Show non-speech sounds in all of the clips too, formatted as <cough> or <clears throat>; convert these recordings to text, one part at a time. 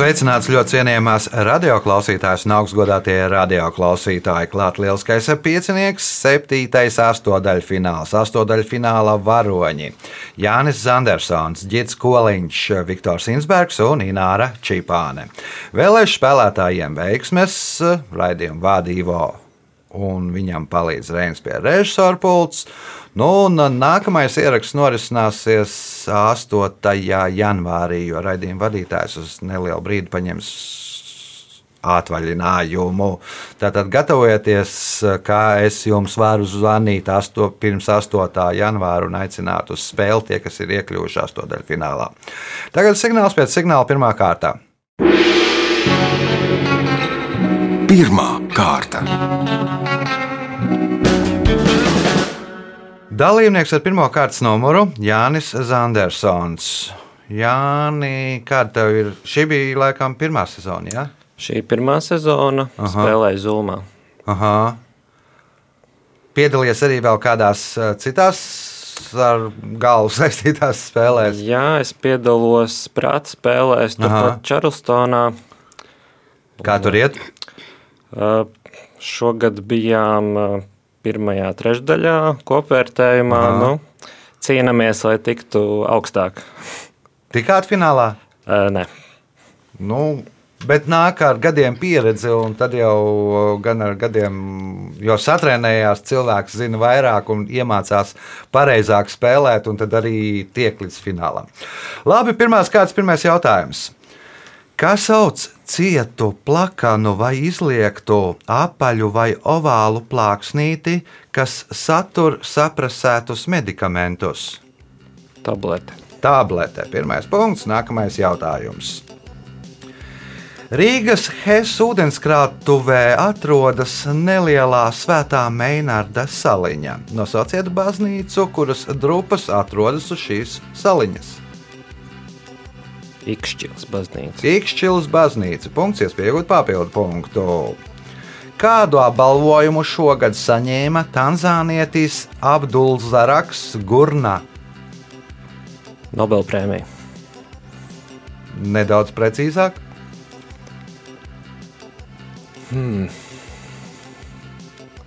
Sveicināts ļoti cienījamās radioklausītājas un augstgadātie radioklausītāji. Klāt lielskais piecinieks, septītais astotdaļfināls, astotdaļfināla varoņi. Jānis Zandersons, Gits Koliņš, Viktors Insbergs un Ināra Čipāne. Vēlēšu spēlētājiem veiksmes, raidījumu vadīvo un viņam palīdz Reinas pie režisora pults. Nu, un nākamais ieraksts norisināsies 8. janvārī, jo raidījuma vadītājs uz nelielu brīdi paņems atvaļinājumu. Tātad gatavojieties, kā es jums varu zvanīt asto, pirms 8. janvāra un aicināt uz spēli tie, kas ir iekļuvuši 8. finālā. Tagad signāls pēc signāla pirmā kārta. Pirmā kārta. Dalībnieks ar pirmā kārtas numuru Jānis Zandersons. Jāni, kāda tev ir? Šī bija laikam pirmā sezona, jā? Ja? Šī ir pirmā sezona, Aha. spēlēja Zulmā. Aha. Piedalījies arī vēl kādās uh, citās ar galvu <laughs> saistītās spēlēs. Jā, es piedalos prāta spēlēs, turpat Čarlstonā. Kā tur iet? Uh, Šogad bijām uh, pirmajā trešdaļā kopvērtējumā. Aha. Nu, cīnāmies, lai tiktu augstāk. Tikāt finālā? Uh, Nē, Nu, bet nāk ar gadiem pieredze, un tad jau gan ar gadiem, jo satrēnējās cilvēks zina vairāk un iemācās pareizāk spēlēt, un tad arī tiek līdz finālam. Labi, pirmās kārtas, pirmais jautājums. Kā sauc cietu, plakanu vai izliektu, apaļu vai ovālu plāksnīti, kas satur saprasētus medikamentus? tablete. Tabletē. Pirmais punkts, nākamais jautājums. Rīgas Hēs ūdenskrātuvē atrodas nelielā svētā Meinārda saliņa. Nosauciet baznīcu, kuras drupas atrodas uz šīs saliņas. Ikšķils baznīca. Ikšķils baznīca. Punkts, iespējot papildu punktu. Kādu apbalvojumu šogad saņēma Tanzānietis Abduls Zaraks Gurna? Nobelprēmija. Nedaudz precīzāk.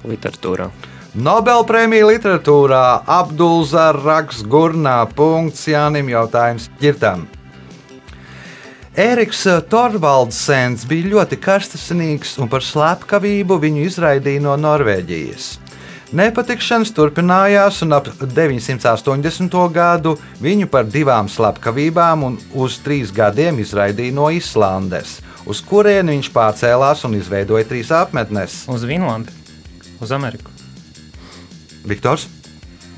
Literatūrā. Nobelpremija literatūrā Abdulza Raks Gurnā. Punkts Jānim jautājums ģirtam. Eriks Torvaldsens bija ļoti karstasinīgs un par slepkavību viņu izraidīja no Norvēģijas. Nepatikšanas turpinājās, un ap 980. gadu viņu par divām slepkavībām un uz trīs gadiem izraidīja no Islandes, uz kurieni viņš pārcēlās un izveidoja trīs apmetnes. Uz Vinlandi, uz Ameriku. Viktors?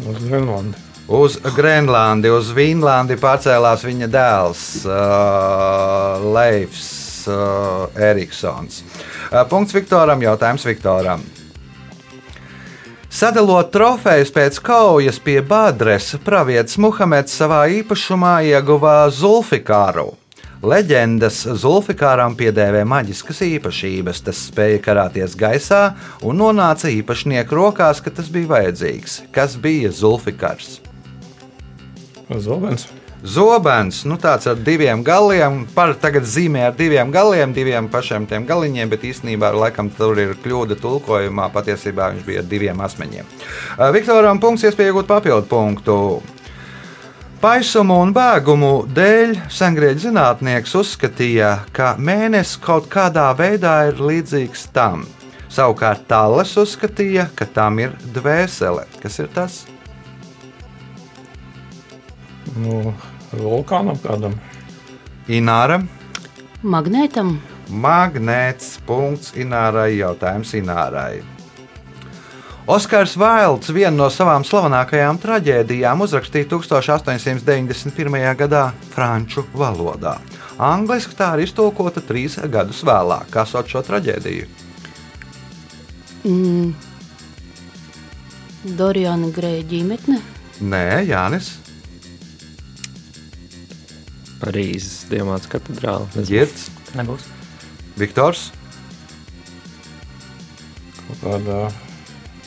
Uz Grenlandi. Uz Grenlandi, uz Vīnlandi pārcēlās viņa dēls uh, Leifs uh, Eriksons. Uh, punkts Viktoram, jautājums Viktoram. Sadalot trofejus pēc kaujas pie Badres, pravietis Muhameds savā īpašumā ieguva Zulfikāru. Leģendas Zulfikāram piedēvē maģiskas īpašības. Tas spēja karāties gaisā un nonāca īpašnieku rokās, kad tas bija vajadzīgs. Kas bija Zulfikārs? Zobens. Zobens, nu tāds ar diviem galiem, par tagad zīmē ar diviem galiem, diviem pašiem tiem galiņiem, bet īstenībā laikam tur ir kļūda tulkojumā. Patiesībā viņš bija ar diviem asmeņiem. Viktoram punkts, iespēja iegūt papildu punktu. Paisumu un bēgumu dēļ sengrieķis zinātnieks uzskatīja, ka mēnesis kaut kādā veidā ir līdzīgs tam. Savukārt Tāles uzskatīja, ka tam ir dvēsele. Kas ir tas? Nu, vulkānam kādam. Ināra. Magnētam Magnēts. Punkts Inārai. Jautājums Inārai. Oskars Vailds vienu no savām slavenākajām traģēdijām uzrakstīja 1891. gadā franču valodā. Angliski tā ir iztulkota trīs gadus vēlāk. Kā sauc šo traģēdiju? mm, Doriana Greja ģimene. Nē, Jānis. Parīzes Dievmātes katedrāle. Girts, Nebūs. Viktors. kāda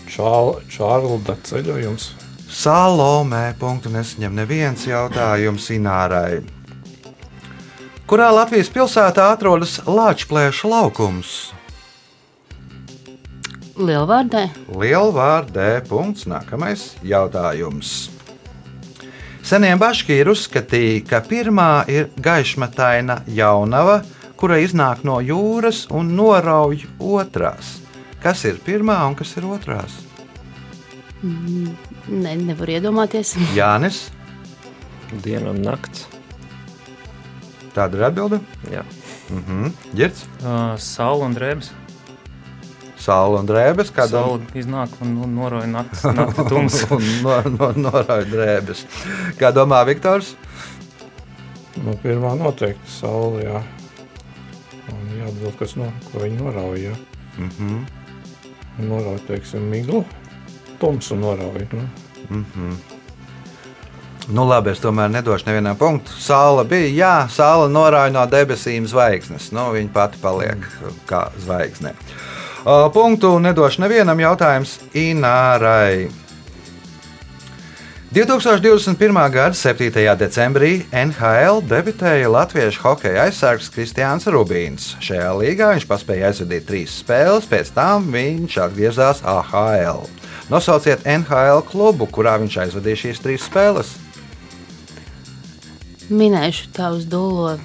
čāl, čārlda ceļojums. Salomē. Punktu nesaņem neviens jautājums Inārai. Kurā Latvijas pilsētā atrodas Lāčplēša laukums? Lielvārdē. Lielvārdē. Punkts. Nākamais jautājums. Senie baškīri uzskatīja, ka pirmā ir gaišmetaina jaunava, kura iznāk no jūras un norauj otrās. Kas ir pirmā un kas ir otrās? Ne, nevar iedomāties. <laughs> Jānis, Diena un nakts. tāda ir atbilde. Jā. Mhm. Girts, Uh, Saula un drēbes. Saule un drēbes. Kāda Saula iznāk un <laughs> un noroja naktas, naktas tums. un no, no, norauj drēbes. Kā domā Viktors? Nu, pirmā noteikti saule, jā. Un jāatbild, kas no, ko viņi norauja. Mhm. Norauja, teiksim, miglu. Tumsu norauja. Nu. Mhm. Nu, labi, es tomēr nedošu nevienam punktu. Sāla bija, jā, sāla norāja no debesīm zvaigznes. Nu, viņa pati paliek kā zvaigzne. Uh, Punktu nedošu nevienam jautājums Inārai. 2021. gada 7. decembrī NHL debitēja latviešu hokeja aizsargs Kristiāns Rubīns. Šajā līgā viņš paspēja aizvadīt trīs spēles, pēc tam viņš atgriezās AHL. Nosauciet NHL klubu, kurā viņš aizvadīja šīs trīs spēles. Minēšu tavus dolo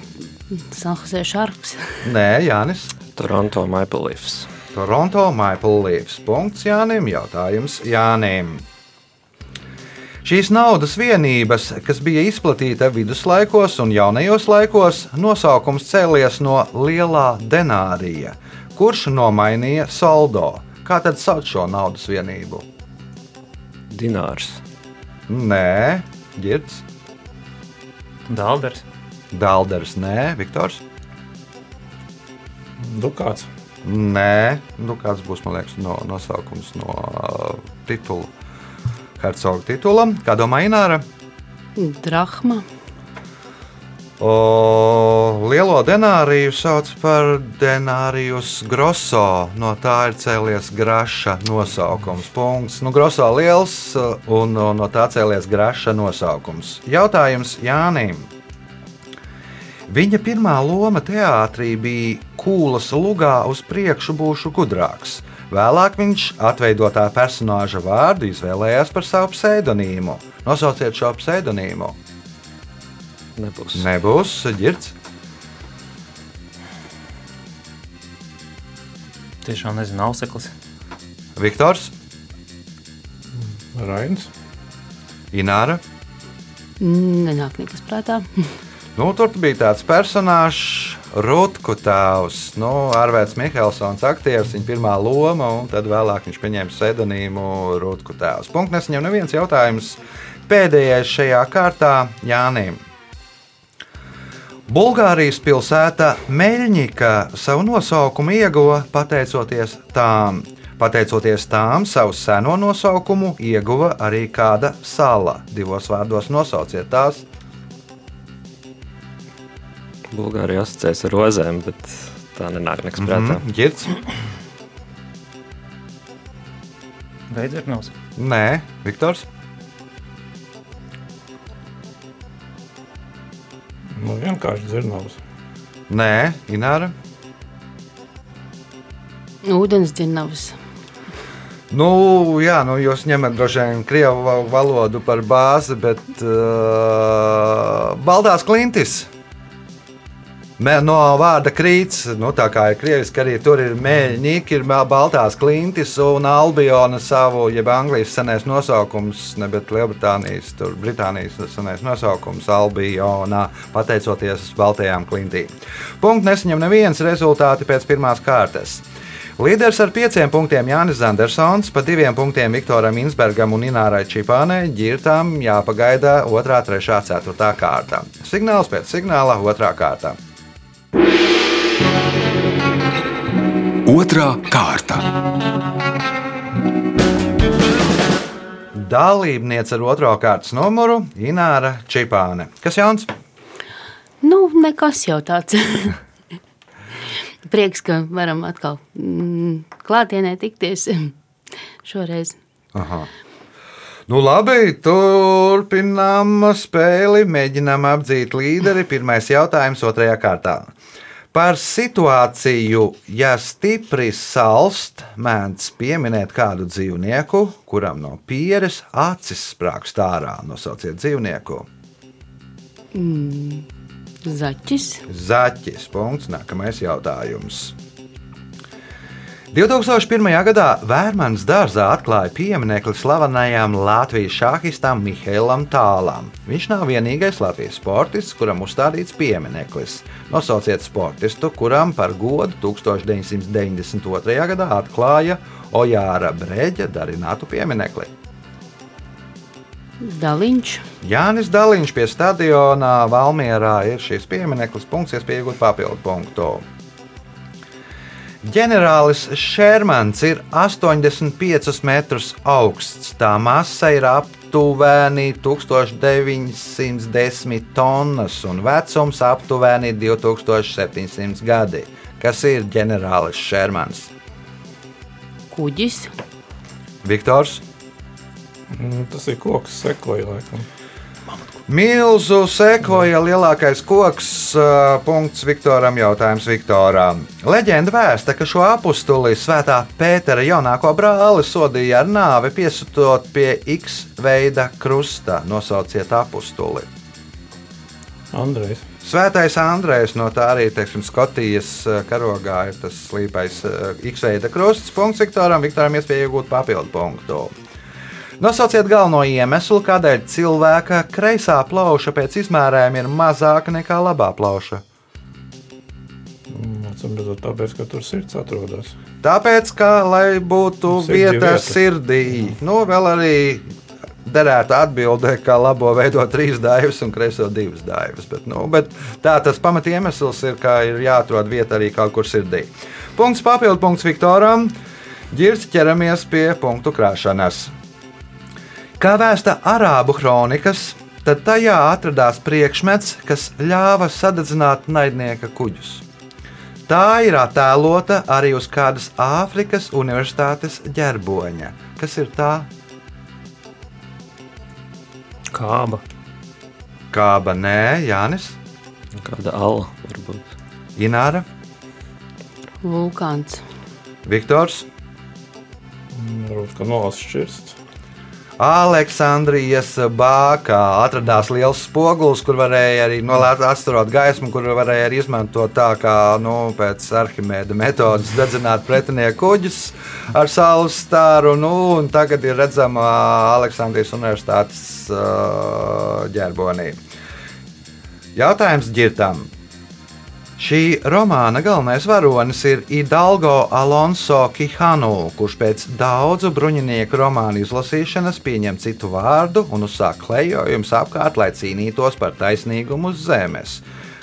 Sanhosē Šarks. Nē, Jānis. Toronto Maple Leafs. Toronto Maple Leafs. Punkts Jānim. Jautājums Jānim. Šīs naudas vienības, kas bija izplatīta viduslaikos un jaunajos laikos, nosaukums cēlies no lielā denārija, kurš nomainīja soldo. Kā tad sauc šo naudas vienību? Dinārs. Nē, Girts, Dalders. Dālders, nē, Viktors. Dukāts. Nē, nu kāds būs, liekas, no, nosaukums no uh, titula. Hercoga titulam. Kā domā Ināra? Drahma. O, lielo denāriju sauc par denārijus grosso. No tā ir cēlies graša nosaukums. Punkts. Nu, grosso liels un un no tā cēlies graša nosaukums. Jautājums Jānim. Viņa pirmā loma teātrī bija Kūlas lugā uz priekšu būšu gudrāks. Vēlāk viņš atveidotā personāža vārdu izvēlējās par savu pseidonīmu. Nosauciet šo pseidonīmu. Nebūs. Nebūs ģirts. Tiešām nezinu, auseklis. Viktors, Rains. Ināra. Nenāk nekas prātā. Nu, tur bija tāds personāžs, Rutku tēvs, nu, Arvērts Mihelsons, aktieris, viņa pirmā loma, un tad vēlāk viņš pieņēma pseidonīmu Rutku tēvs. Punkts nesaņem neviens jautājums. Pēdējais šajā kārtā Jānim. Bulgārijas pilsēta Meļņika savu nosaukumu ieguva pateicoties tām. Pateicoties tām, savu seno nosaukumu ieguva arī kāda sala. Divos vārdos nosauciet tās. Bulgārija asociēs ar rozēm, bet tā nenāk nekas prātā. Mhm, Girts? Veidzirnavs. Nē, Viktors. Nu, vienkārši dzirnavs. Nē, Ināra. Ūdens dzinavs. Nu, jā, nu, jūs ņemat droši vien krievu va- valodu par bāzi, bet uh, Baltās klintis. No vārda krīts, nu, tā kā ir krieviski, arī tur ir mēģinājumi, ir baltās klintis un Albiona savu, jeb Anglijas senais nosaukums, ne bet Lielbritānijas, tur Britānijas senais nosaukums Albiona, pateicoties baltajām klintīm. Punkts nesaņem neviens rezultāti pēc pirmās kārtas. Līderis ar pieciem punktiem Jānis Zandersons, pa diviem punktiem Viktoram Insbergam un Inārai Čipānai, ģirtām jāpagaida 2, 3, 4 kārta. Signāls pēc signāla 2 kārta. Otra kārta. Dalībniece ar otro kārtas numuru - Ināra Čipāne. Kas jauns? Nu, nekas jau tāds. <laughs> Prieks, ka varam atkal mm, klātienē tikties <laughs> šoreiz. Aha. Nu, labi, turpinām spēli. Mēģinām apdzīt līderi. Pirmais jautājums otrajā kārtā. Par situāciju, ja stipri salst, mēdz pieminēt kādu dzīvnieku, kuram no pieres acis sprāgst ārā. Nosauciet dzīvnieku. Zaķis, Zaķis. Punkts. Nākamais jautājums. 2001. gadā Vērmanas dārzā atklāja pieminiekli slavenajam Latvijas šāhistam Mihēlam Tālam. Viņš nav vienīgais Latvijas sportists, kuram uzstādīts piemineklis. Nosauciet sportistu, kuram par godu 1992. gadā atklāja Ojāra Brēģa darinātu pieminekli. Daliņš, Jānis Daliņš pie stadiona Valmierā ir šis piemineklis, punkts, iespēja iegūt papildu punktu. Ģenerālis Šermans ir 85 metrus augsts. Tā masa ir aptuveni 1910 tonnas un vecums aptuveni 2700 gadi. Kas ir ģenerālis Šermans? kuģis, Viktors. Nu, tas ir koks, sekoja laikam. Milzu sekoja lielākais koks. uh, Punkts Viktoram. Jautājums Viktoram. Leģenda vēsta, ka šo apakstuli Svētā Pētera jaunāko brāli sodīja ar nāvi, piesūtot pie X veida krusta. Nosauciet apakstuli. Andrejs. Svētais Andrejs no tā arī teiksim, Skotijas karogā ir tas slīpais X veida krusts. Punkts Viktoram. Viktoram iespēja iegūt papildu punktu. Nosauciet galveno iemeslu, kādēļ cilvēka kreisā plauša pēc izmērēm ir mazāka nekā labā plauša. Mm, Acīm redzot, tāpēc, ka tur sirds atrodas. Tāpēc, ka, lai būtu Sirdī vieta vieta. sirdī, nu, vēl arī derētu atbildēt, ka labo veido trīs daivas un kreiso divas daivas. Bet, nu, bet tā tas pamat iemesls ir, ka ir jāatrod vieta arī kaut kur sirdī. Punkts papildu punkts Viktoram. Girts ķeramies pie punktu krāšanas. Kā vēsta arābu kronikas, tad tajā atradās priekšmets, kas ļāva sadedzināt naidnieka kuģus. Tā ir attēlota arī uz kādas Āfrikas universitātes ģerboņa. Kas ir tā? Kāba. Kāba, nē, Jānis, Kāda ala varbūt. Ināra, vulkāns, Viktors, Mm, Varbūt, ka nolas šķirsts. Aleksandrijas bākā atradās liels spogulis, kur varēja arī nolēt atstāt gaismu, kur varēja arī izmantot tā kā nu, pēc arhimēda metodas dedzināt pretinieku kuģus ar saules stāru. Nu, tagad ir redzama Aleksandrijas universitātes uh, ģerbonī. Jautājums ģirtam. Šī romāna galvenais varonis ir Idalgo Alonso Kihanu, kurš pēc daudzu bruņinieku romānu izlasīšanas pieņem citu vārdu un uzsāk klejojumus apkārt, lai cīnītos par taisnīgumu uz zemes.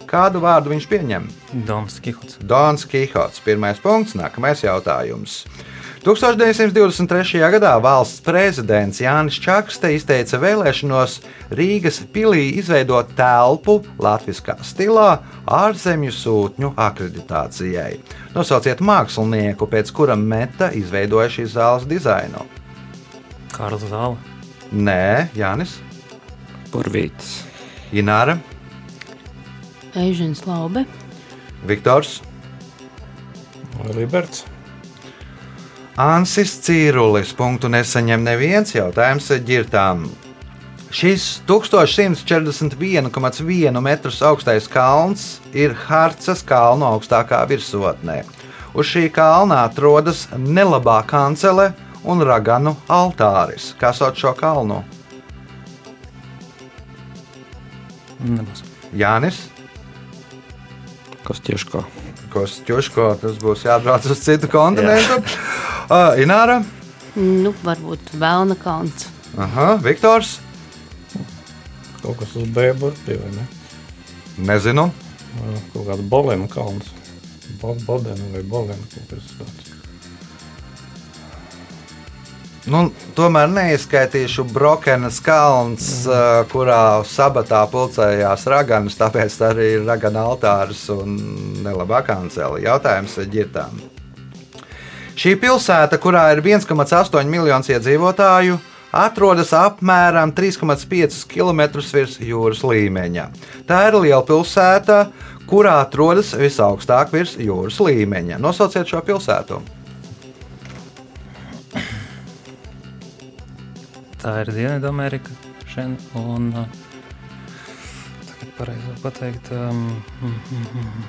Kādu vārdu viņš pieņem? Dons Kihots. Dons Kihots. Pirmais punkts, nākamais jautājums. 1923. gadā valsts prezidents Jānis Čakste izteica vēlēšanos Rīgas pilī izveidot telpu latviskā stilā ārzemju sūtņu akreditācijai. Nosauciet mākslinieku, pēc kura meta izveidoja šīs zāles dizainu. Kārls Zāle. Nē, Jānis, Purvītis. Ināra, Eižens Laube, Viktors. Liberts? Ansis Cīrulis. Punktu nesaņem neviens jautājums ģirtām. Šis 1141,1 metrus augstais kalns ir Harcas kalnu augstākā virsotnē. Uz šī kalna atrodas nelabā kancele un raganu altāris. Kā sauc šo kalnu? Nebūs. Jānis, Kostieško. Kostjuško, tas būs jābrauc uz citu kontinentu. <laughs> Uh, Ināra, nu, varbūt Vēlna kalns, Aha, Viktors, Kaut kas uz Bēburpī vai ne? nezinu. Kaut kāda Bolēna kalns. Bo- Bodena vai Bolēna kaut kas tāds. Nu, tomēr neizskaitīšu Brokenas kalns, mm. kurā sabatā pulcējās raganas, tāpēc arī ir ragana altārs un nelabā kancela. Jautājums ģirtām. Šī pilsēta, kurā ir 1,8 miljonus iedzīvotāju, atrodas apmēram 3,5 km virs jūras līmeņa. Tā ir liela pilsēta, kurā atrodas visaugstāk virs jūras līmeņa. Nosauciet šo pilsētu. Tā ir Dienvidamerika. Un, uh, tagad pareizi pateikt, um, mm, mm, mm.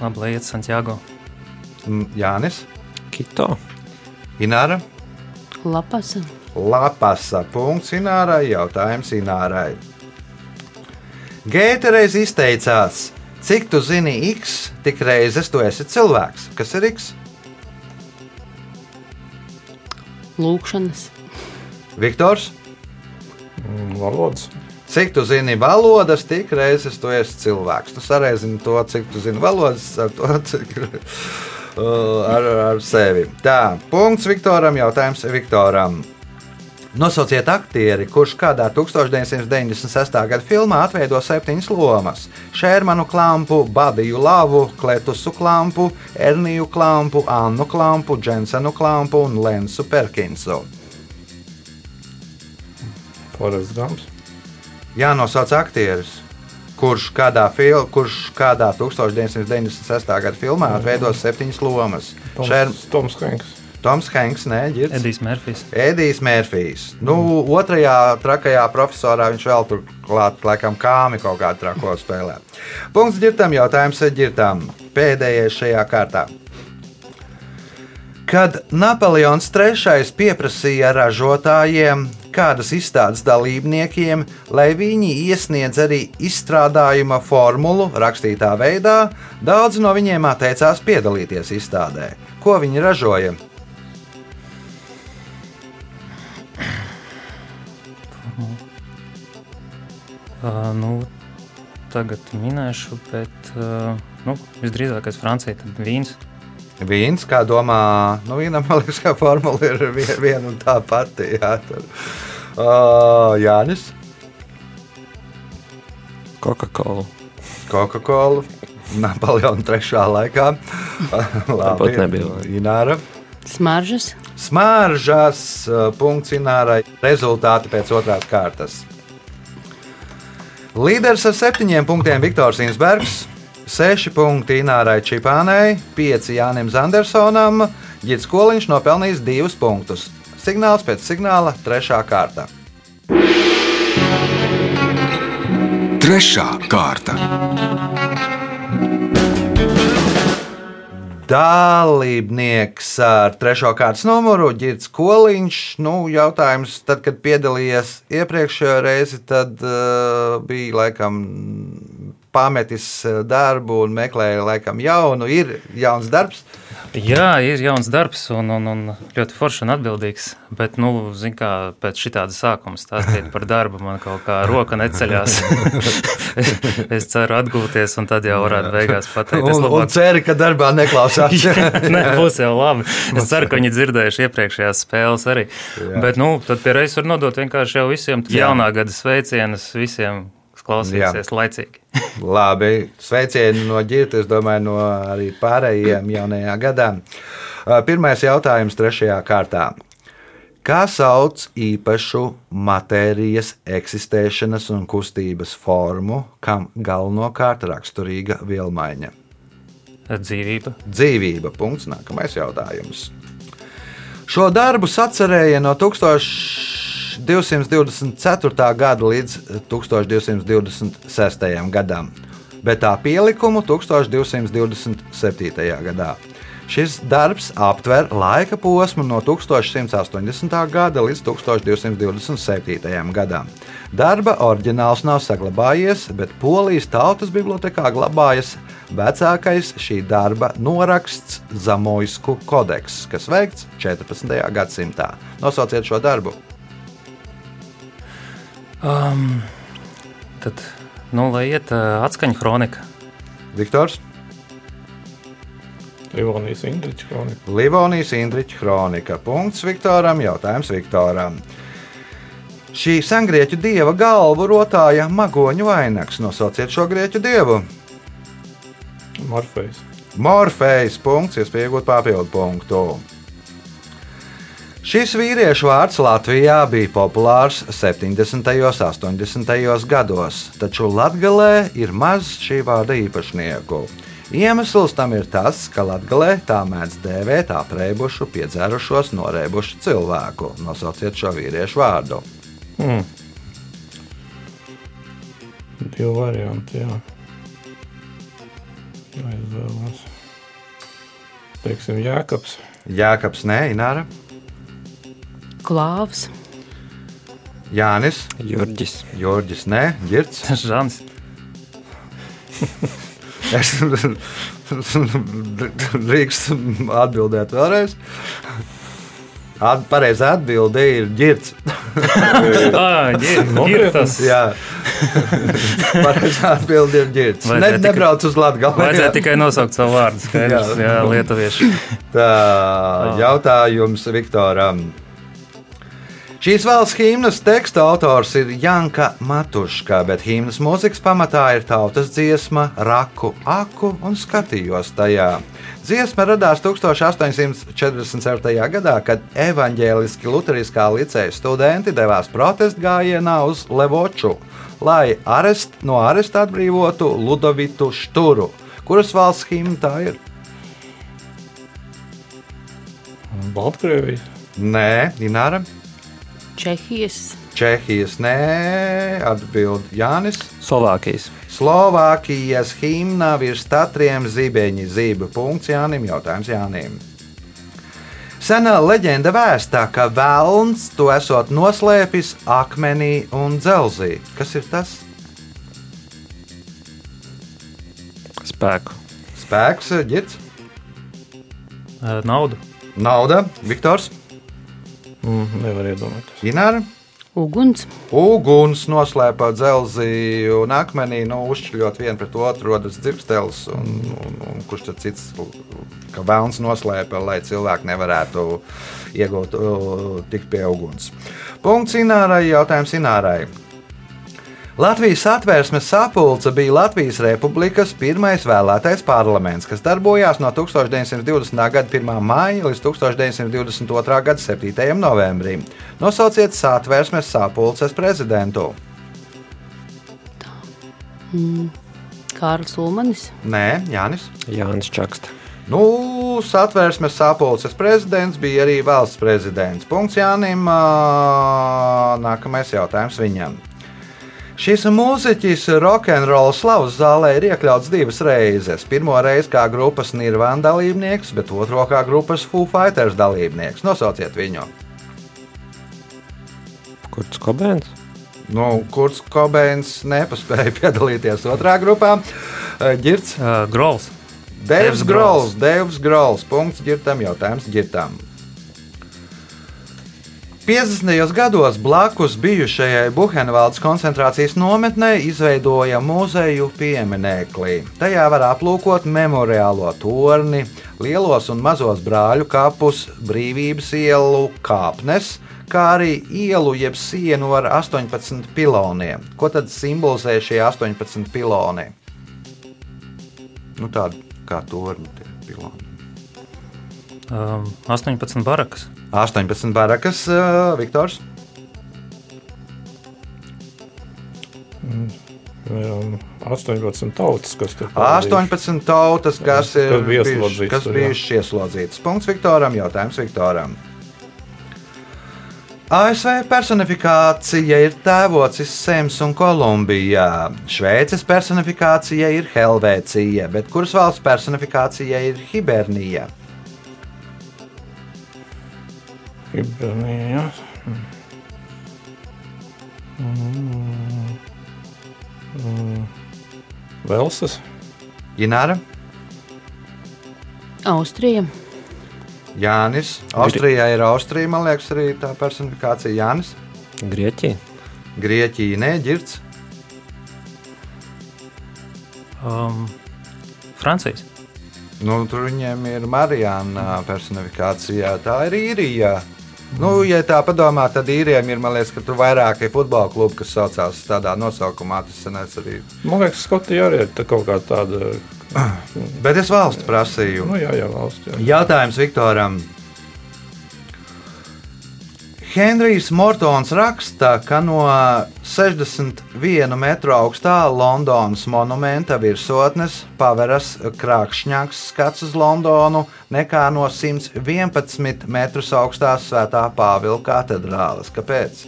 labi, lai iet Santiago. M, Jānis, Kito. Ināra, Lapas. Lapasa. Punkts Inārai. Jautājums Inārai. Gēta reiz izteicās, cik tu zini X, tik reizes tu esi cilvēks. Kas ir X? Lūkšanas. Viktors, Mm, Valodas. cik tu zini valodas, tik reizes tu esi cilvēks. Tu sareizini to, cik tu zini valodas, ar to, cik uh, ar, ar sevi. Tā, punkts Viktoram, jautājums Viktoram. Nosauciet aktieri, kurš kādā 1996. gada filmā atveido septiņas lomas - Šērmanu klampu, Babiju Lavu, Kletusu klampu, Erniju klampu, Annu klampu, Džensenu klampu un Lensu Perkinsu. Forests Gumps. Jānosauc aktieris, kurš kādā, fil, kurš kādā 1996. gada filmā atveido septiņas lomas - Toms, Šērm, Toms Hanks. Toms Hanks, nē, Girts. Edijs Mērfijs. Edijs Mērfijs. Nu, otrajā trakajā profesorā viņš vēl tur klāt, laikam, kāmi kaut kādā trako spēlē. Punkts ģirtam, jautājums ģirtam. Pēdējais šajā kārtā. Kad Napoleons III pieprasīja ražotājiem, kādas izstādes dalībniekiem, lai viņi iesniedz arī izstrādājuma formulu rakstītā veidā, daudz no viņiem atteicās piedalīties izstādē. Ko viņi ražoja? Uh, nu, tagad minēšu, bet uh, nu, visdrīzākais Francija tad vīns. Vīns, kā domā, nu, vienam liekas, ka formula ir vien- viena un tā pati. Jā, tur. uh, Jānis, Coca-Cola. Coca-Cola, Napoleona trešā laikā. <laughs> Tāpat nebija. Ināra. Smaržas. Smaržas punkts Inārai. Rezultāti pēc otrās kārtas. Līderis ar septiņiem punktiem Viktors Insbergs, seši punkti Inārai Čipānai, pieci Jānim Zandersonam, Girts Koliņš nopelnījis divus punktus. Signāls pēc signāla trešā kārta. Trešā kārta. Dalībnieks ar trešo kārtas numuru Girts Koliņš. Nu, jautājums, tad, kad piedalījies iepriekšējā reizi, tad uh, bija laikam pametis uh, darbu un meklēja laikam jaunu. Ir jauns darbs. Jā, ir jauns darbs un, un, un ļoti foršs un atbildīgs. Bet, nu, zin kā, pēc šitāda sākuma stāstīt par darbu, man kaut kā roka neceļās. <laughs> es, ceru atgūties, un tad jau varētu beigās pateikt, es Un, un labāk ceri, ka darbā neklausās. <laughs> Nē, būs jau labi. Es ceru, ka viņi dzirdējuši iepriekšējās spēles arī. Jā. Jā. Bet, nu, tad pie reizes var nodot vienkārši jau visiem Jā. jaunā gada sveicienus, visiem, kas klausīsies laicīgi. <laughs> Labi, sveicieni no ģirta, es domāju, no arī pārējiem jaunajā gadā. Pirmais jautājums trešajā kārtā. Kā sauc īpašu matērijas eksistēšanas un kustības formu, kam galvenokārt raksturīga vielmaiņa? Dzīvība. Dzīvība. Punkts. Nākamais jautājums. Šo darbu sacerēja no 1224. gada līdz 1226. gadam, bet tā pielikumu 1227. gadā. Šis darbs aptver laika posmu no 1180. gada līdz 1227. gadam. Darba oriģināls nav saglabājies, bet Polijas Tautas Bibliotēkā glabājas vecākais šī darba noraksts Zamoisku kodeks, kas veikts 14. gadsimtā. Nosauciet šo darbu. Um, tad, nu, lai iet uh, atskaņa kronika. Viktors, Livonijas Indriča kronika. Livonijas Indriča kronika. Punkts Viktoram, jautājums Viktoram. Šī sengrieķu dieva galvu rotāja magoņu vainags. Nosauciet šo grieķu dievu. Morfejs. Morfejs punkts, iespēja iegūt papildu punktu. Šis vīriešu vārds Latvijā bija populārs 70. un 80. gados, taču Latvijā ir maz šī vārda īpašnieku. Iemesls tam ir tas, ka Latvijā tā mēdz dēvēt apreibušu, piedzērušos, norēbušu cilvēku. Nosauciet šo vīriešu vārdu. Mm. Divi varianti, jā. Aizvēlās. Teiksim, Jēkabs. Jēkabs, nē, Ināra, Klāvs, Jānis, Jurģis. Jurģis, nē, Girts. <laughs> Žants. <laughs> Es drīkst atbildēt vēlreiz. At, pareizā atbilde ir ģirts. Ah, <laughs> ir tas. Jā, pareizā atbilde ir ģirts. Ne, tikai- nebrauc uz Latviju. Vajadzēja tikai nosaukt savu vārdu. Skaidrs, Jā. jā, lietuvieši. Tā, jautājums Viktoram. Šīs valsts himnas teksta autors ir Janka Matuška, bet himnas mūzikas pamatā ir tautas dziesma, raku, aku un skatījos tajā. Dziesma radās 1847. gadā, kad evaņģēliski luteriskā liceja studenti devās protestu gājienā uz Levoču, lai arest, no aresta atbrīvotu Ludovitu Šturu. Kuras valsts himna tā ir? Baltkrievija. Nē, Ināra. Čehijas, Čehijas nē, atbild Jānis. Slovākijas. Slovākijas himna virs tatriem zibeņi zība. Punkts Jānim, jautājums Jānim. Senā leģenda vēstā, ka vēlns to esot noslēpis akmenī un dzelzī. Kas ir tas? Spēku. Spēks, ģits, Naudu. nauda, Viktors, Mm, nevar iedomāties. Ināra. uguns, Uguns noslēpā dzelzī un akmenī, nu, uzšķļot vienu pret otru, rodas dzirkstelis. Un, un, un kurš tad cits, ka vēlns noslēpa, lai cilvēki nevarētu iegūt, uh, tikt pie uguns. Punkts Inārai, jautājums Inārai. Latvijas satvērsmes sapulce bija Latvijas Republikas pirmais vēlētais parlaments, kas darbojās no 1920. gada 1. māja līdz 1922. gada 7. novembrim. Nosauciet satvērsmes sapulces prezidentu. Kārlis Ulmanis, Nē, Jānis. Jānis Čakste. Nu, satvērsmes sapulces prezidents bija arī valsts prezidents. Punkts Jānim. Nākamais jautājums viņam. Šis mūziķis rokenrola slavas zālē ir iekļauts divas reizes. Pirmo reizi kā grupas Nirvana dalībnieks, bet otro kā grupas Foo Fighters dalībnieks. Nosauciet viņu. Kurts Kobēns? Nu, Kurts Kobeins nepaspēja <laughs> piedalīties otrā grupā. Girts. Uh, Grols. Deivs Grols, Deivs Grols. Punkts ģirtam, jautājums ģirtam. 50. gados blakus bijušajai Buhenvaldes koncentrācijas nometnē izveidoja muzeju pieminekli. Tajā var aplūkot memoriālo torni, lielos un mazos brāļu kapus, brīvības ielu kāpnes, kā arī ielu jeb sienu ar 18 piloniem. Ko tad simbolizē šie 18 piloni? Nu, tādi kā torņi, tie piloni. Um, 18 barakas. 18 barakas, uh, Viktors. Um, 18 tautas, kas tur pavadījuši. 18 tautas, kas Jā, kas bija ieslodzītas kas bijušas ieslodzītas. Punkts Viktoram, jautājums Viktoram. ASV personifikācija ir tēvocis Sems un Kolumbijā. Šveices personifikācija ir Helvēcija, bet kuras valsts personifikācija ir Hibernija? Hibernija. Mm. Mm. Velsas. Ināra, Austrija, Jānis. Austrijā ir Austrija, man liekas, arī tā personifikācija Jānis. Grieķija. Grieķija, Neģirts, Um, Francijas. Nu, tur viņiem ir Marijāna personifikācijā. Tā ir īrija. Nu, ja tā padomā, tad īriem ir, liekas, ka tur vairāki futbola klubi, kas saucās tādā nosaukumā. Tas senais arī. Man liekas, Skotija arī ir tā kaut kā tāda. <clears throat> Bet es valsts prasīju. Nu, jā, jā, valsts. Jā. Jautājums Viktoram. Henrijs Mortons raksta, ka no 61 metru augstā Londonas monumenta virsotnes paveras krākšņāks skats uz Londonu nekā no 111 metrus augstās Svētā Pāvila katedrāles. Kāpēc?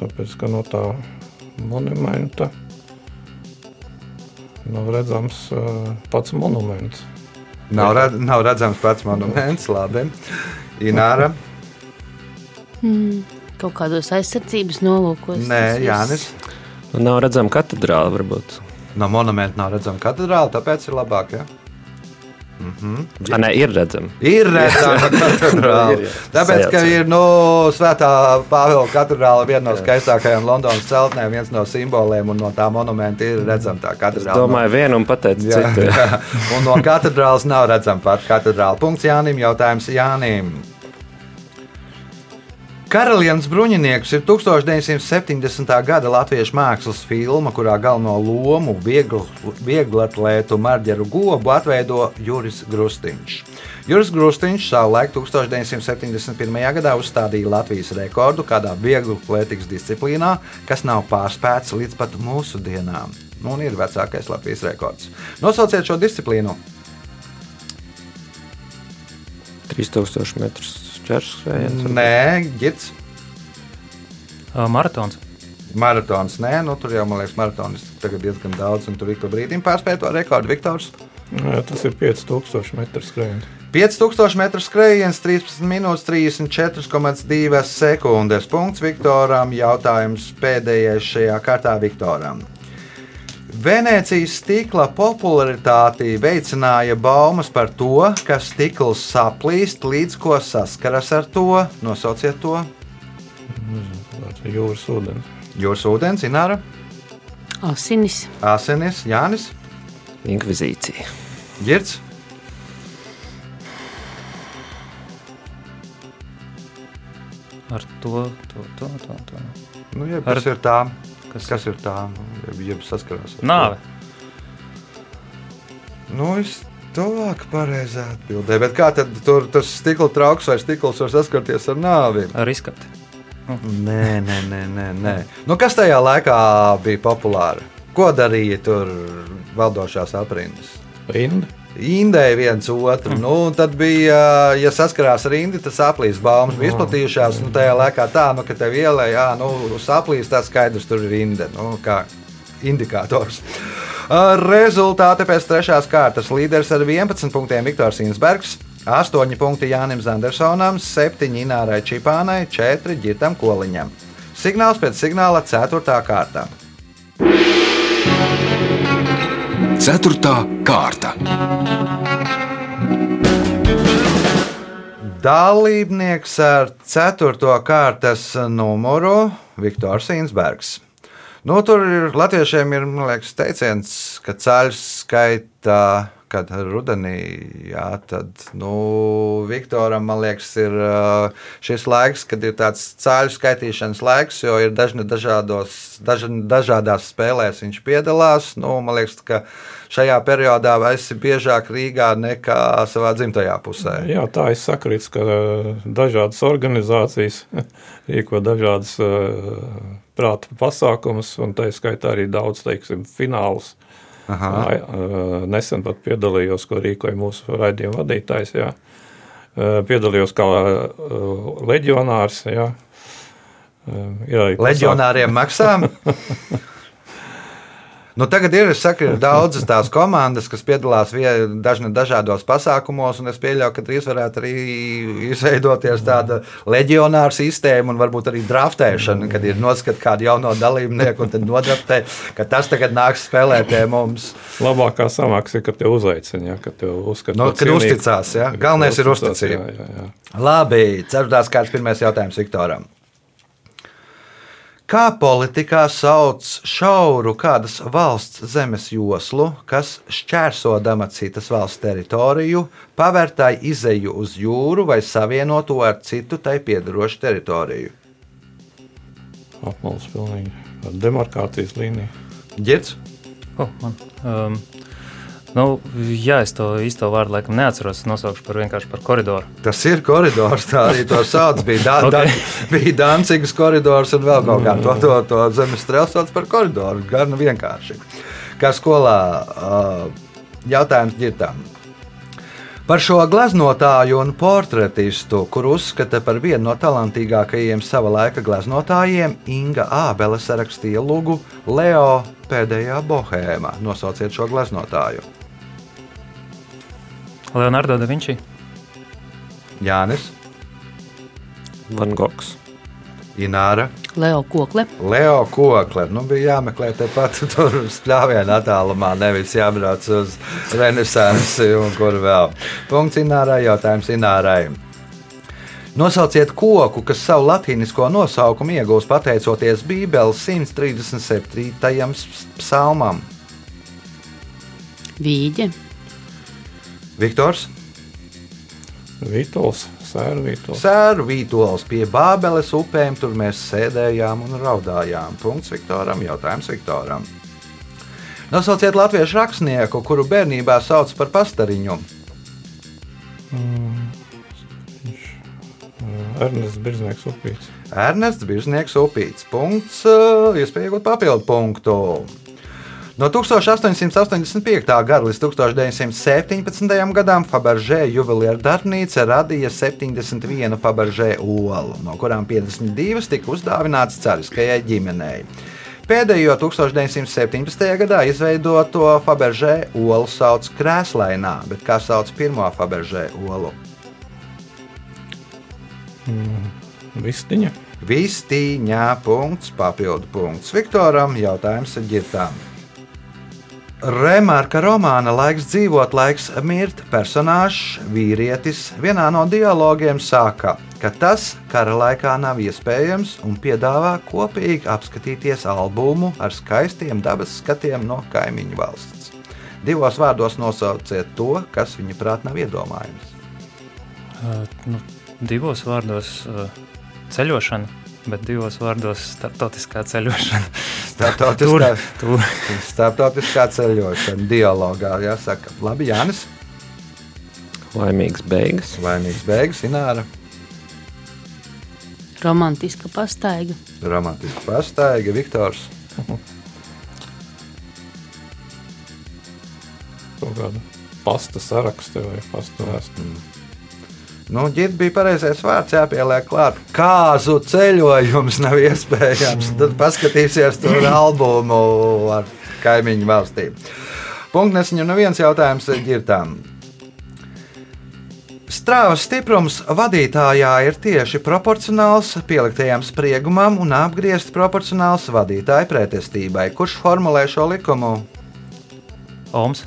Tāpēc, ka no tā monumenta nav redzams uh, pats monuments. Nav, redz, nav redzams pats monuments, labi. Ināra. Mm, kaut kādos aizsardzības nolūkos. Nē. Jānis. Nu, nav redzama katedrāle, varbūt. No monumenta nav redzama katedrāle, tāpēc ir labāk. Ja? Ah, nē, ir redzama. Ir redzama <laughs> katedrāle. Tāpēc, ka ir nu, Svētā Pāvila katedrāle viena no skaistākajām Londonas celtnēm, viens no simboliem, un no tā monumenta ir redzama tā Es katedrāle. domāju, vienu un pateicu citu. <laughs> Un no katedrāles nav redzama pat katedrāle. Punkts Jānim. Jautājums Jānim. Karalienes bruņinieks ir 1970. gada latviešu mākslas filma, kurā galveno lomu vieglatlētu Marģeru Gobu atveido Juris Grustīņš. Juris Grustīņš savulaik 1971. gadā uzstādīja Latvijas rekordu kādā vieglatlētikas disciplīnā, kas nav pārspēts līdz pat mūsu dienām. Nu, un ir vecākais Latvijas rekords. Nosauciet šo disciplīnu. 3000 metrus čēršs skrējiens. Nē, Girts. Ā, Maratons. Maratons. Nē, nu, tur jau, man liekas, maratonis tagad diezgan daudz, un tur ik pa brīdim pārspēja to rekordu. Viktors. Jā, tas ir 5000 metru skrējiens. 5000 metru skrējiens, 13 minūtes, 34,2 sekundes. Punkts Viktoram. Jautājums pēdējais šajā kārtā Viktoram. Venecijas stikla popularitāti veicināja baumas par to, ka stikls saplīst līdz ko saskaras ar to. Nosauciet to. Jūras ūdens. Jūras ūdens, Ināra, Asinis. Asinis, Jānis, Inkvizīcija. Girts. Ar to, to, to, to, to. Nu, jeb, Ar- ir tā? Kas, Kas ir tā? Nu, Jeb, jeb saskarās. ar to. Nāve. Nu, es tuvāk pareizā atbildē. Bet kā tad tur tas stikla trauks vai stikls var saskarties ar nāvi? Ar izskati. Nē, nē, nē, nē. nē. Nu, kas tajā laikā bija populāri? Ko darīja tur valdošās aprindas? Rinda. Indēja viens otru. Nu, un tad bija, ja saskarās ar indi, tad saplīs baumas bija izplatījušās. Nu, tajā laikā tā, nu, ka tev ielē, jā, nu, saplīs, tas skaidrs, tur ir inde. Nu, kā indikators. <laughs> Rezultāti pēc trešās kārtas līderis ar 11 punktiem Viktors Insbergs. 8 punkti Jānim Zandersonam, 7 Inārai Čipānai, 4 Girtam Koliņam. Signāls pēc signāla 4. kārtā. Ceturtā kārta. Dalībnieks ar 4. kārtas numuru Viktors Insbergs. Nu, tur ir latviešiem ir liekas, teiciens, ka ceļš skaita. Kad rudenī, jā, tad nu, Viktoram, liekas, ir šis laiks, kad ir tāds cēļu skaitīšanas laiks, jo ir dažni dažādos, daž, dažādās spēlēs viņš piedalās. Nu, man liekas, ka šajā periodā esi biežāk Rīgā nekā savā dzimtajā pusē. Jā, tā ir sakrits, ka dažādas organizācijas <laughs> rīko dažādas prāta pasākumus, un tā ir skaitā arī daudz, teiksim, finālus. Aha. Nesen pat piedalījos, ko rīkoja mūsu raidījuma vadītājs. Jā. Piedalījos kā leģionārs. Jā. Arī Leģionāriem maksā. <laughs> Nu, tagad ir, es saku, ir daudzas tās komandas, kas piedalās dažna, dažādos pasākumos, un es pieļauju, ka drīz varētu arī izveidoties tāda leģionāra sistēma un varbūt arī draftēšana, kad ir noskatīt kādu jauno dalībnieku un tad nodraftē, ka tas tagad nāks spēlēt pie mums. Labākā samaksa ir, kad te uzaicina, ja, kad te uzskata Nu, par kad uzticās, ja? Galvenais ir uzticība. Labi, ceturtās kārtas pirmais jautājums Viktoram. Kā politikā sauc šauru kādas valsts zemes joslu, kas šķērsodama citas valsts teritoriju, pavērtāji izeju uz jūru vai savienoto ar citu tai piedarošu teritoriju? Apmals pilnīgi. Ar demarkācijas līniju. Girds, Oh, man, um, nu, jā, es to īsto vārdu laikam neatceros. Nosaukšu par vienkārši par koridoru. tas ir koridors, tā arī to sauc. Bija, <laughs> da, Ok. da, bija Dancigas koridors un vēl kaut kā to, to, to zemes strēlu sauc par koridoru. Gan vienkārši. Kā skolā uh, jautājums ģirtām. Par šo gleznotāju un portretistu, kuru uzskata par vienu no talantīgākajiem sava laika gleznotājiem, Inga Ābele sarakstīja lugu Leo pēdējā bohēmā. Nosauciet šo gleznotāju. Leonardo da Vinci. Jānis, Van Gogs. Ināra, Leo Kokle. Leo Kokle. Nu, bija jāmeklē tepat <laughs> tur spļāvienā attālumā, nevis jābrauc uz renesansi un kur vēl. Punkts Inārai, jautājums Inārai. Nosauciet koku, kas savu latīnisko nosaukumu iegūst pateicoties Bībeles 137. psalmam. Vīģe. Viktors, Vītols, sēra Vītols. Sēru Vītols pie Bābeles upēm, tur mēs sēdējām un raudājām. Punkts Viktoram, jautājums Viktoram. Nosauciet latviešu rakstnieku, kuru bērnībā sauc par pastariņu. Ernests Birznieks upīts. Ernests Biržnieks upīts. Punkts, uh, iespēja iegūt papildu punktu. No 1885. gada līdz 1917. gadam Fabergé juvelieru darbnīca radīja 71 Fabergé olu, no kurām 52 tika uzdāvināts cariskajai ģimenei. Pēdējo 1917. gadā izveidoto Fabergé olu sauc krēslainā, bet kā sauc pirmo Fabergé olu? Vistiņa. Vistīņā punkts, papildu punkts Viktoram, jautājums ģirtām. Remarka romāna Laiks dzīvot, laiks mirt personāžs, vīrietis vienā no dialogiem saka, ka tas kara laikā nav iespējams un piedāvā kopīgi apskatīties albumu ar skaistiem dabas skatiem no kaimiņu valsts. Divos vārdos nosauciet to, kas viņa prāt nav iedomājams. Uh, nu, divos vārdos uh, ceļošana, bet divos vārdos starptautiskā ceļošana. <laughs> Startautiskā, tur. <laughs> startautiskā ceļošana, dialogā jāsaka. Labi, Jānis. Laimīgs beigas. Laimīgs beigas, Ināra. Romantiska pastaiga. Romantiska pastaiga, Viktors. Kaut kāda pasta saraksta vai pasta vēstule. Nu, ģirbs bija pareizais vārds, jāpieliek klāt. Kāzu ceļojums nav iespējams. Tad paskatīsies tur albumu ar kaimiņu valstīm. Punkts nesaņem neviens jautājums ģirtām. Strāvas stiprums vadītājā ir tieši proporcionāls pieliktajam spriegumam un apgriezts proporcionāls vadītāja pretestībai. Kurš formulē šo likumu? Oms.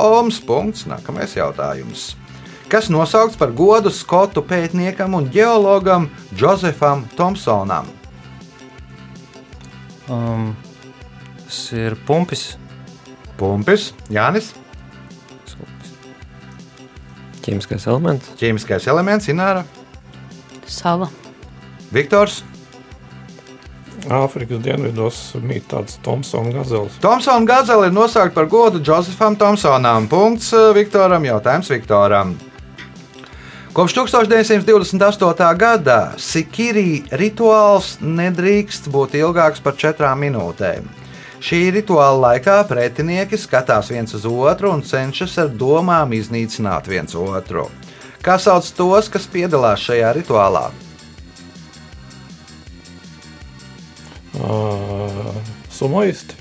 Oms. Punkts. Nākamais jautājums. Kas nosaukts par godu skotu pētniekam un geologam Josefam Thompsonam? Um, tas ir pumpis. Pumpis, Jānis, Ķīmiskais elements. ķīmiskais elements, Ināra, Sala. Viktors. Āfrikas dienvidos mīt tāds Tomsona gazels. Thompsona gazela ir nosaukta par godu Josefam Thompsonam. Punkts eh, Viktoram, jautājums Viktoram. Kopš 1928. gada Sikiri rituāls nedrīkst būt ilgāks par četrām minūtēm. Šī rituāla laikā pretinieki skatās viens uz otru un cenšas ar domām iznīcināt viens otru. Kā sauc tos, kas piedalās šajā rituālā? Uh, Sumoisti.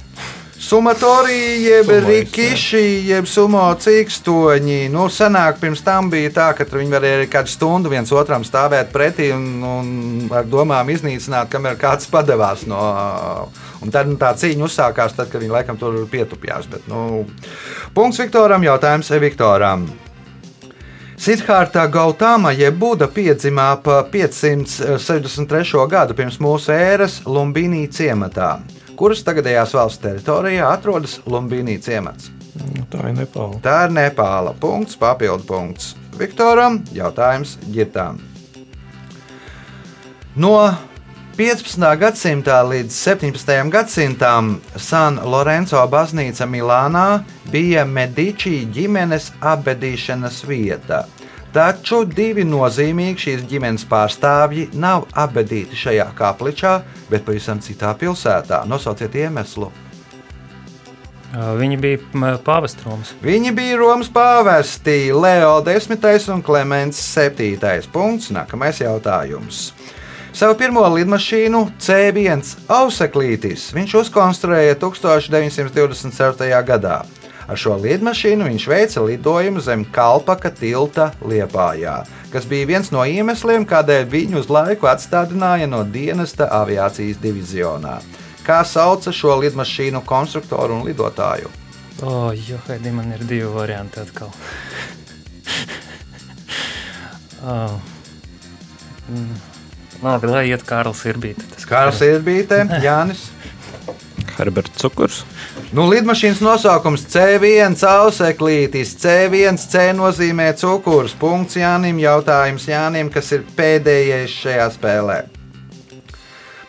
Sumatorija, jeb rikiši, jeb sumo cīkstoņi. Nu, senāk pirms tam bija tā, ka viņi varēja arī kādu stundu viens otram stāvēt pretī un, un ar domām iznīcināt, kamēr kāds padevās no. Un tad nu, tā cīņa uzsākās, tad, kad viņi laikam tur pietupjās. Bet, nu, punkts Viktoram, jautājums Viktoram. Siddhārta Gautama, jeb Buda piedzimā ap 563. gadu pirms mūsu ēras Lumbīnī ciematā, kuras tagadējās valsts teritorijā atrodas Lumbīnī ciemats. Nu, Tā ir Nepāla. Tā ir Nepāla. Punkts, papildu punkts. Viktoram jautājums ģirtām. No 15. gadsimta līdz 17. gadsimtam San Lorenzo baznīca Milānā bija Medici ģimenes apbedīšanas vieta. Taču divi nozīmīgi šīs ģimenes pārstāvji nav apbedīti šajā kapličā, bet pavisam citā pilsētā. Nosauciet iemeslu. Viņi bija m, pāvestrums. Viņi bija Romas pāvesti Leo 10. un Klimants 7. punkts. Nākamais jautājums. Savu pirmo lidmašīnu C1 Auseklītis viņš uzkonstruēja 1927. gadā. Ar šo lidmašīnu viņš veica lidojumu zem Kalpaka tilta Liepājā, kas bija viens no iemesliem, kādēļ viņu uz laiku atstādināja no dienesta aviācijas divizionā. Kā sauca šo lidmašīnu konstruktoru un lidotāju? O, jo, Haidī, man ir divi varianti atkal. <laughs> oh. mm. Labi, lai iet Kārls Irbīte. Tas Kārs ir bijis Jānis. Herberts Cukurs. Nu, lidmašīnas nosaukums C1 auseklītis. C1 C nozīmē cukurs. Punkts Jānim. Jautājums Jānim, kas ir pēdējais šajā spēlē.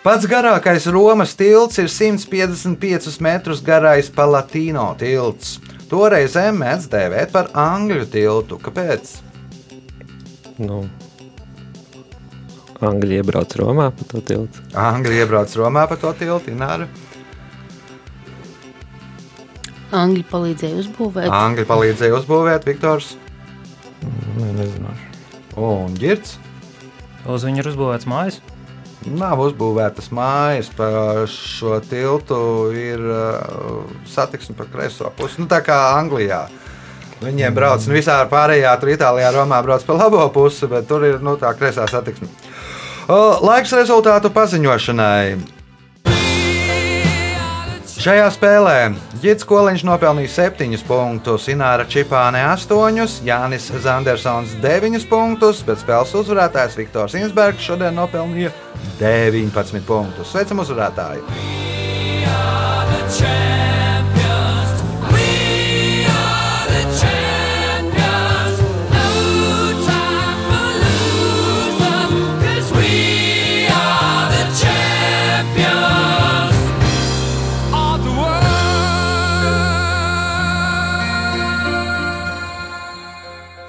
Pats garākais Romas tilts ir 155 metrus garais Palatīno tilts. Toreiz mēdz dēvēt par angļu tiltu. Kāpēc? Nu, Angļi iebrauc Romā pa to tiltu. Angļi iebrauc Romā pa to tiltu. Ināra. Angļi palīdzēja uzbūvēt. Angļi palīdzēja uzbūvēt Viktors Nē, nezināšu. un Girts. Uz viņu ir uzbūvēts mājas. Nav uzbūvētas mājas, pa šo tiltu ir uh, satiksme pa kreiso pusi. Nu, tā kā Anglijā. Viņiem brauc, nu, visā pārējā, tur Itālijā, Romā brauc pa labo pusi, bet tur ir nu, tā kreisā satiksme. Laiks rezultātu paziņošanai. Šajā spēlē Gits Koliņš nopelnīja 7 punktus, Ināra Čipāne 8, Jānis Zandersons 9 punktus, bet spēles uzvarētājs Viktors Insbergs šodien nopelnīja 19 punktus. Sveicam uzvarētāju!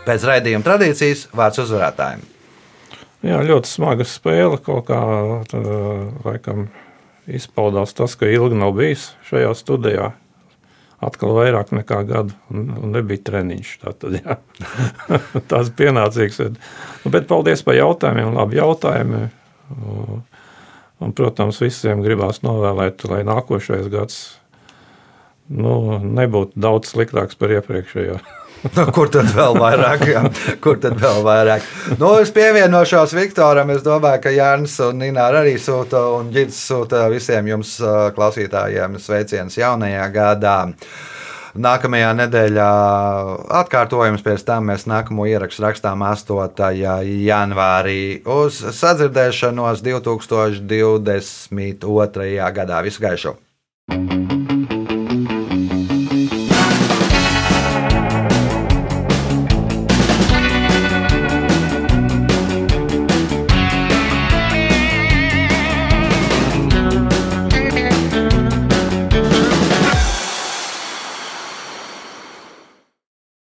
Pēc raidījuma tradīcijas vārds uzvarētājiem. Jā, ļoti smaga spēle. Kaut kā tā, laikam, izpaudās tas, ka ilgi nav bijis šajā studijā. Atkal vairāk nekā gadu, un, nebija treniņš. Tātad, ir <laughs> pienācīgs. Nu, bet paldies par jautājumiem, labi jautājumi. Un, protams, visiem gribās novēlēt, lai nākošais gads nu, nebūtu daudz sliktāks par iepriekšējo. <laughs> Nu, kur tad vēl vairāk? Jā? Kur tad vēl vairāk? Nu, es pievienošos Viktoram. Es domāju, ka Jānis un Nina arī sūta un Gigs sūta visiem jums klausītājiem sveicienus jaunajā gadā. Nākamajā nedēļā atkārtojums pēc tam mēs nākamo ierakstu rakstām 8. janvārī uz sadzirdēšanos 2022. gadā. Visu gaišu!